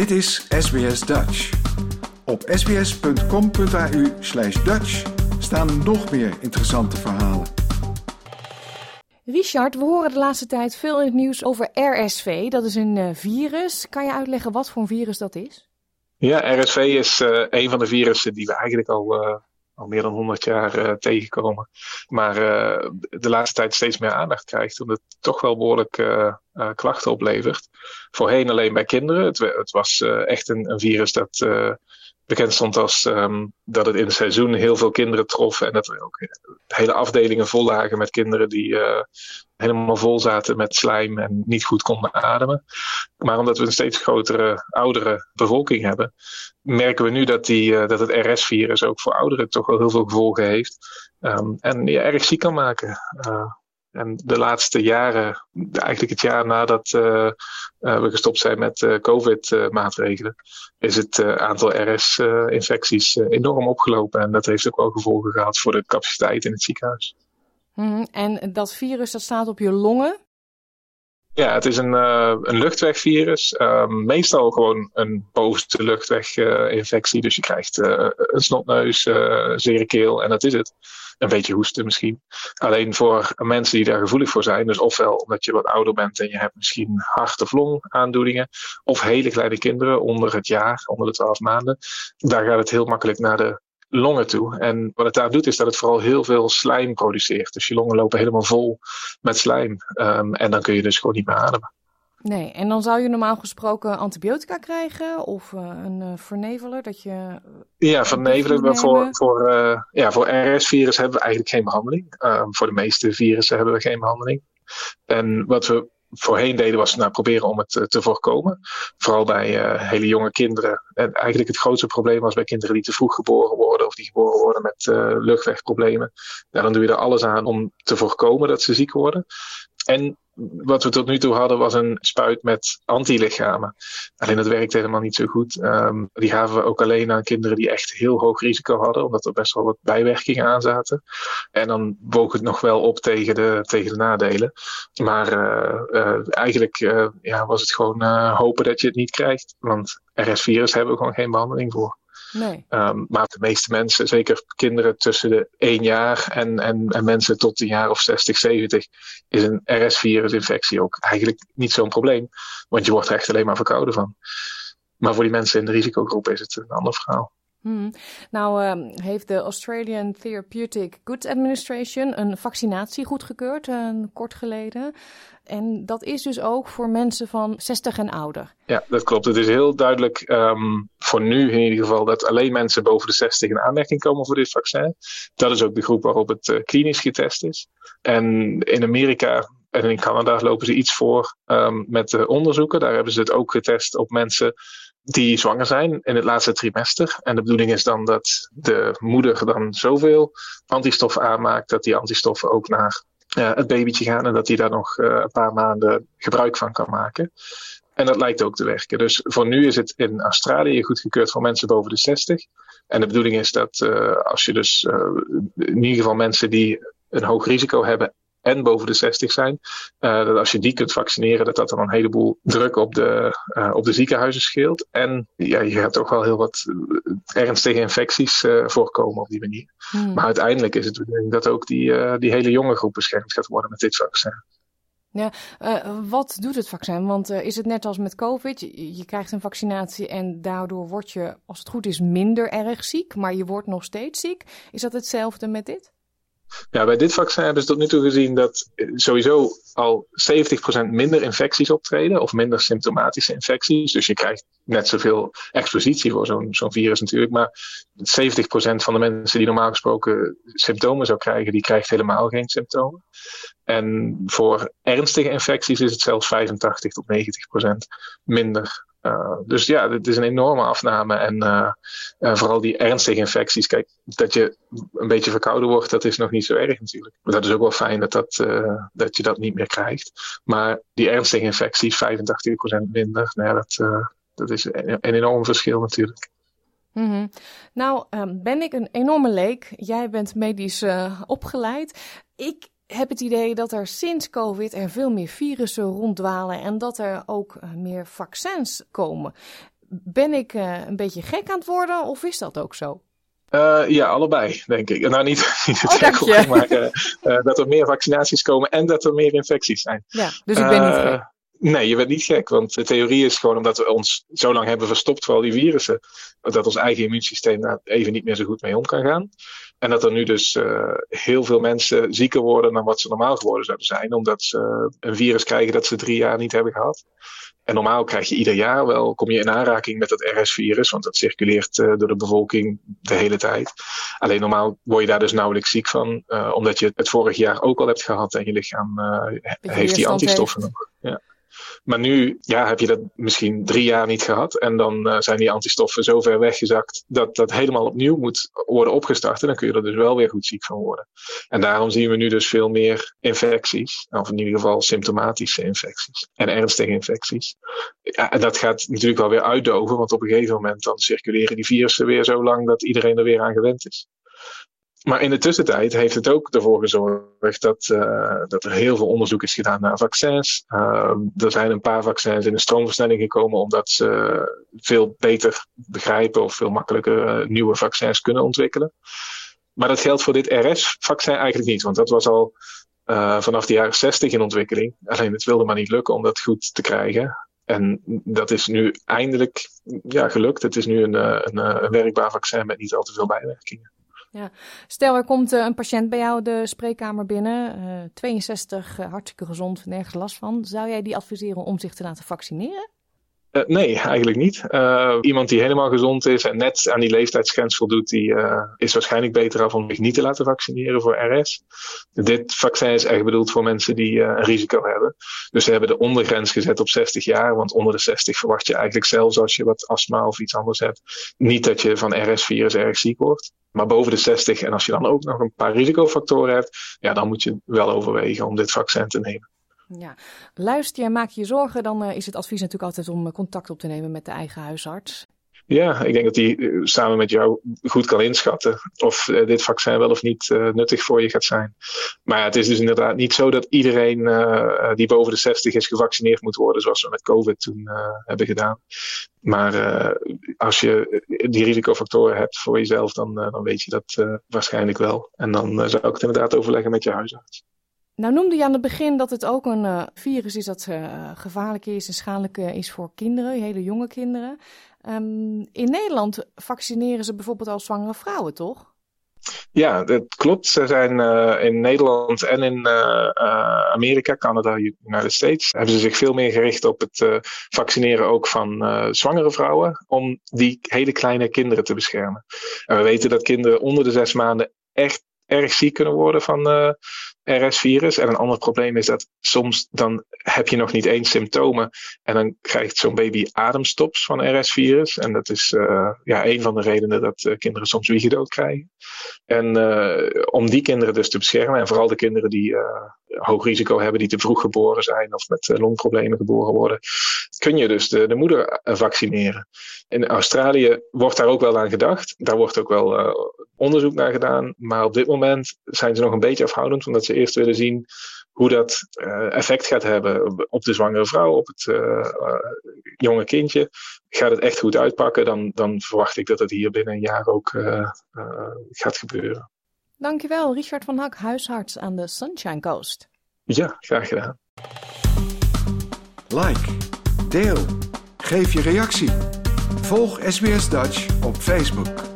Dit is SBS Dutch. Op sbs.com.au slash Dutch staan nog meer interessante verhalen. Richard, we horen de laatste tijd veel in het nieuws over RSV. Dat is een uh, virus. Kan je uitleggen wat voor een virus dat is? Ja, RSV is uh, een van de virussen die we eigenlijk al, uh, al meer dan 100 jaar tegenkomen. Maar de laatste tijd steeds meer aandacht krijgt, omdat het toch wel behoorlijk klachten oplevert. Voorheen alleen bij kinderen. Het, het was echt een, een, virus dat bekend stond als um, dat het in het seizoen heel veel kinderen trof. En dat er ook hele afdelingen vol lagen met kinderen die helemaal vol zaten met slijm en niet goed konden ademen. Maar omdat we een steeds grotere, oudere bevolking hebben, merken we nu dat, die, uh, dat het RS-virus ook voor ouderen toch wel heel veel gevolgen heeft. Um, en je erg ziek kan maken. Uh, en de laatste jaren, eigenlijk het jaar nadat uh, we gestopt zijn met COVID-maatregelen, is het aantal RS-infecties enorm opgelopen. En dat heeft ook wel gevolgen gehad voor de capaciteit in het ziekenhuis. Mm, en dat virus dat staat op je longen? Ja, het is een, een luchtwegvirus. Ehm, meestal gewoon een bovenste luchtweginfectie. dus je krijgt een snotneus, zere keel en dat is het een beetje hoesten misschien. Alleen voor mensen die daar gevoelig voor zijn, dus ofwel omdat je wat ouder bent en je hebt misschien hart- of longaandoeningen, of hele kleine kinderen onder het jaar, onder de 12 maanden, daar gaat het heel makkelijk naar de longen toe. En wat het daar doet, is dat het vooral heel veel slijm produceert. Dus je longen lopen helemaal vol met slijm. Um, en dan kun je dus gewoon niet meer ademen. Nee, en dan zou je normaal gesproken antibiotica krijgen of uh, een uh, verneveler dat je. Ja, vernevelen. Voor, voor, uh, ja, voor RS-virus hebben we eigenlijk geen behandeling. voor de meeste virussen hebben we geen behandeling. En wat we voorheen deden was nou, proberen om het te voorkomen. Vooral bij hele jonge kinderen. En eigenlijk het grootste probleem was bij kinderen die te vroeg geboren worden of die geboren worden met luchtwegproblemen. Ja, dan doe je er alles aan om te voorkomen dat ze ziek worden. En wat we tot nu toe hadden was een spuit met antilichamen. Alleen dat werkte helemaal niet zo goed. Um, die gaven we ook alleen aan kinderen die echt heel hoog risico hadden, omdat er best wel wat bijwerkingen aan zaten. En dan woog het nog wel op tegen de, tegen de nadelen. Maar uh, uh, eigenlijk uh, ja, was het gewoon hopen dat je het niet krijgt. Want RS-virus hebben we gewoon geen behandeling voor. Nee. Um, maar de meeste mensen, zeker kinderen tussen de 1 jaar en, en, en mensen tot een jaar of 60, 70, is een RS-virusinfectie ook eigenlijk niet zo'n probleem. Want je wordt er echt alleen maar verkouden van. Maar voor die mensen in de risicogroep is het een ander verhaal. Hmm. Nou uh, heeft de Australian Therapeutic Goods Administration een vaccinatie goedgekeurd, uh, kort geleden. En dat is dus ook voor mensen van 60 en ouder. Ja, dat klopt. Het is heel duidelijk um, voor nu in ieder geval dat alleen mensen boven de 60 in aanmerking komen voor dit vaccin. Dat is ook de groep waarop het uh, klinisch getest is. En in Amerika en in Canada lopen ze iets voor um, met de onderzoeken. Daar hebben ze het ook getest op mensen die zwanger zijn in het laatste trimester. En de bedoeling is dan dat de moeder dan zoveel antistoffen aanmaakt dat die antistoffen ook naar uh, het babytje gaan en dat hij daar nog uh, een paar maanden gebruik van kan maken. En dat lijkt ook te werken. Dus voor nu is het in Australië goedgekeurd voor mensen boven de 60. En de bedoeling is dat uh, als je dus in ieder geval mensen die een hoog risico hebben en boven de 60 zijn. Uh, dat als je die kunt vaccineren, dat dat dan een heleboel druk op de, uh, op de ziekenhuizen scheelt. En ja, je gaat ook wel heel wat ernstige infecties uh, voorkomen op die manier. Hmm. Maar uiteindelijk is het de bedoeling dat ook die, die hele jonge groep beschermd gaat worden met dit vaccin. Ja, wat doet het vaccin? Want is het net als met COVID? Je, je, krijgt een vaccinatie en daardoor word je, als het goed is, minder erg ziek, maar je wordt nog steeds ziek. Is dat hetzelfde met dit? Ja, bij dit vaccin hebben ze tot nu toe gezien dat sowieso al 70% minder infecties optreden, of minder symptomatische infecties. Dus je krijgt net zoveel expositie voor zo'n zo'n virus natuurlijk. Maar 70% van de mensen die normaal gesproken symptomen zou krijgen, die krijgt helemaal geen symptomen. En voor ernstige infecties is het zelfs 85 tot 90% minder uh, dus ja, het is een enorme afname. En uh, uh, vooral die ernstige infecties. Kijk, dat je een beetje verkouden wordt, dat is nog niet zo erg natuurlijk. Maar dat is ook wel fijn dat, dat, dat je dat niet meer krijgt. Maar die ernstige infecties, 85% minder, nou ja, dat, dat is een, enorm verschil natuurlijk. -hmm. Nou, um, ben ik een enorme leek. Jij bent medisch opgeleid. Ik heb het idee dat er sinds COVID er veel meer virussen ronddwalen en dat er ook meer vaccins komen. Ben ik een beetje gek aan het worden of is dat ook zo? ja, allebei, denk ik. Nou, niet, niet het oh, maar dat er meer vaccinaties komen en dat er meer infecties zijn. Ja, dus ik ben niet gek. Nee, je bent niet gek, want de theorie is gewoon omdat we ons zo lang hebben verstopt voor al die virussen, dat ons eigen immuunsysteem daar even niet meer zo goed mee om kan gaan. En dat er nu dus uh, heel veel mensen zieker worden dan wat ze normaal geworden zouden zijn, omdat ze een virus krijgen dat ze drie jaar niet hebben gehad. En normaal krijg je ieder jaar wel, kom je in aanraking met dat RS-virus, want dat circuleert uh, door de bevolking de hele tijd. Alleen normaal word je daar dus nauwelijks ziek van, uh, omdat je het vorig jaar ook al hebt gehad en je lichaam heeft die antistoffen nog. Ja. Maar nu ja, heb je dat misschien drie jaar niet gehad. En dan uh, zijn die antistoffen zo ver weggezakt dat dat helemaal opnieuw moet worden opgestart. En dan kun je er dus wel weer goed ziek van worden. En daarom zien we nu dus veel meer infecties. Of in ieder geval symptomatische infecties. En ernstige infecties. En dat gaat natuurlijk wel weer uitdoven. Want op een gegeven moment dan circuleren die virussen weer zo lang dat iedereen er weer aan gewend is. Maar in de tussentijd heeft het ook ervoor gezorgd dat, uh, dat er heel veel onderzoek is gedaan naar vaccins. Uh, er zijn een paar vaccins in de stroomversnelling gekomen omdat ze veel beter begrijpen of veel makkelijker uh, nieuwe vaccins kunnen ontwikkelen. Maar dat geldt voor dit RS-vaccin eigenlijk niet, want dat was al vanaf de jaren 60 in ontwikkeling. Alleen het wilde maar niet lukken om dat goed te krijgen. En dat is nu eindelijk ja, gelukt. Het is nu een, een, een werkbaar vaccin met niet al te veel bijwerkingen. Ja. Stel, er komt uh, een patiënt bij jou de spreekkamer binnen, uh, 62, uh, hartstikke gezond, nergens last van. Zou jij die adviseren om zich te laten vaccineren? Nee, eigenlijk niet. Iemand die helemaal gezond is en net aan die leeftijdsgrens voldoet, die is waarschijnlijk beter af om zich niet te laten vaccineren voor RS. Dit vaccin is echt bedoeld voor mensen die een risico hebben. Dus ze hebben de ondergrens gezet op 60 jaar, want onder de 60 verwacht je eigenlijk zelfs als je wat astma of iets anders hebt, niet dat je van RS-virus erg ziek wordt. Maar boven de 60 en als je dan ook nog een paar risicofactoren hebt, ja, dan moet je wel overwegen om dit vaccin te nemen. Ja, luister je, maak je zorgen, dan uh, is het advies natuurlijk altijd om eh, contact op te nemen met de eigen huisarts. Ja, ik denk dat die uh, samen met jou goed kan inschatten of uh, dit vaccin wel of niet nuttig voor je gaat zijn. Maar ja, het is dus inderdaad niet zo dat iedereen die boven de 60 is gevaccineerd moet worden, zoals we met COVID toen hebben gedaan. Maar als je die risicofactoren hebt voor jezelf, dan, dan weet je dat waarschijnlijk wel. En dan zou ik het inderdaad overleggen met je huisarts. Nou noemde je aan het begin dat het ook een virus is dat gevaarlijk is en schadelijk is voor kinderen, hele jonge kinderen. Um, in Nederland vaccineren ze bijvoorbeeld al zwangere vrouwen, toch? Ja, dat klopt. Ze zijn in Nederland en in Amerika, Canada, United States, hebben ze zich veel meer gericht op het vaccineren ook van zwangere vrouwen, om die hele kleine kinderen te beschermen. En we weten dat kinderen onder de zes maanden echt erg ziek kunnen worden van RS-virus. En een ander probleem is dat soms dan heb je nog niet eens symptomen en dan krijgt zo'n baby ademstops van RS-virus. En dat is uh, ja, een van de redenen dat uh, kinderen soms wiegedood krijgen. En uh, om die kinderen dus te beschermen en vooral de kinderen die hoog risico hebben, die te vroeg geboren zijn of met longproblemen geboren worden, kun je dus de, de moeder vaccineren. In Australië wordt daar ook wel aan gedacht. Daar wordt ook wel onderzoek naar gedaan. Maar op dit moment zijn ze nog een beetje afhoudend, omdat ze eerst willen zien hoe dat effect gaat hebben op de zwangere vrouw, op het jonge kindje. Gaat het echt goed uitpakken, dan, dan verwacht ik dat het hier binnen een jaar ook gaat gebeuren. Dankjewel, Richard van Hak, huisarts aan de Sunshine Coast. Ja, graag gedaan. Like, deel, geef je reactie. Volg SBS Dutch op Facebook.